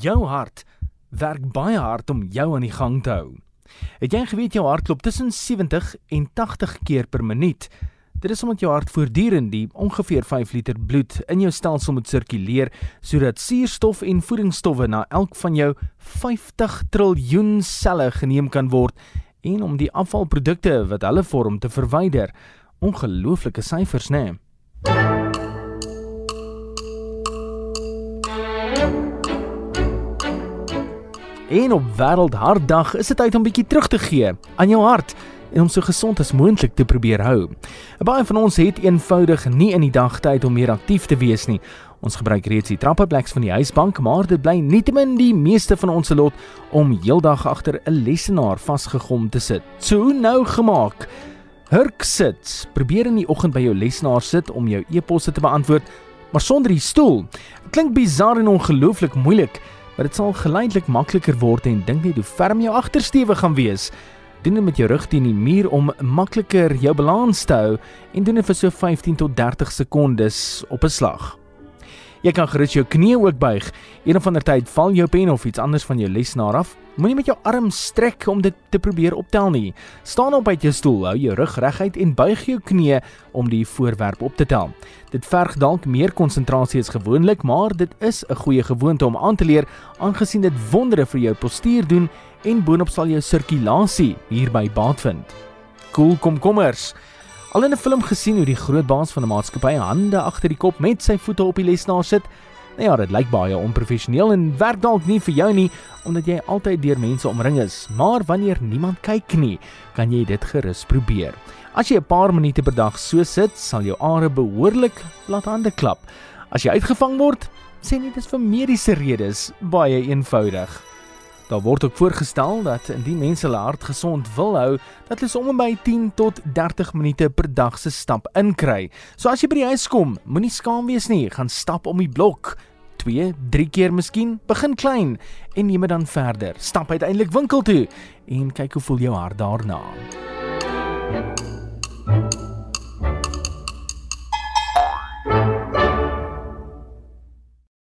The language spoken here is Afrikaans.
Jou hart werk baie hard om jou aan die gang te hou. Het jy geweet jou hart klop tussen 70 en 80 keer per minuut? Dit is omdat jou hart voortdurend die ongeveer 5 liter bloed in jou stelsel moet sirkuleer sodat suurstof en voedingsstowwe na elk van jou 50 triljoen selle geneem kan word en om die afvalprodukte wat hulle vorm te verwyder. Ongelooflike syfers, né? Nee? En op Wêreldhartdag is dit tyd om bietjie terug te gee aan jou hart en om so gesond as moontlik te probeer hou. Baie van ons het eenvoudig nie in die dag tyd om meer aktief te wees nie. Ons gebruik reeds die trappepleks van die huisbank, maar dit bly nietemin die meeste van ons se lot om heeldag agter 'n lesenaar vasgegom te sit. So nou gemaak. Hurk sit. Probeer in die oggend by jou lesenaar sit om jou e-posse te beantwoord, maar sonder die stoel. Klink bizar en ongelooflik moeilik maar dit sal geleidelik makliker word en dink net hoe ferm jou agtersteewe gaan wees. Doen dit met jou rug teen die muur om makliker jou balans te hou en doen dit vir so 15 tot 30 sekondes op 'n slag. Jy kan gerus jou knie ook buig. Een of ander tyd val jou pen of iets anders van jou lesenaar af. Moenie met jou arm strek om dit te probeer optel nie. Staan op uit jou stoel, hou jou rug reguit en buig jou knie om die voorwerp op te tel. Dit verg dalk meer konsentrasie as gewoonlik, maar dit is 'n goeie gewoonte om aan te leer aangesien dit wondere vir jou postuur doen en boonop sal jou sirkulasie hierby baat vind. Cool komkommers. Al in 'n film gesien hoe die groot baas van 'n maatskappy hande agter die kop met sy voete op die lesenaar sit. Nou ja, dit lyk baie onprofessioneel en werk dalk nie vir jou nie omdat jy altyd deur mense omring is, maar wanneer niemand kyk nie, kan jy dit gerus probeer. As jy 'n paar minute per dag so sit, sal jou are behoorlik laat hande klap. As jy uitgevang word, sê nie dis vir mediese redes, baie eenvoudig. Daar word ook voorgestel dat indien mense hulle hart gesond wil hou, dat hulle soms by 10 tot 30 minute per dag se stap inkry. So as jy by die huis kom, moenie skaam wees nie, gaan stap om die blok. 2, 3 keer miskien. Begin klein en neem dit dan verder. Stap uiteindelik winkel toe en kyk hoe voel jou hart daarna. thank you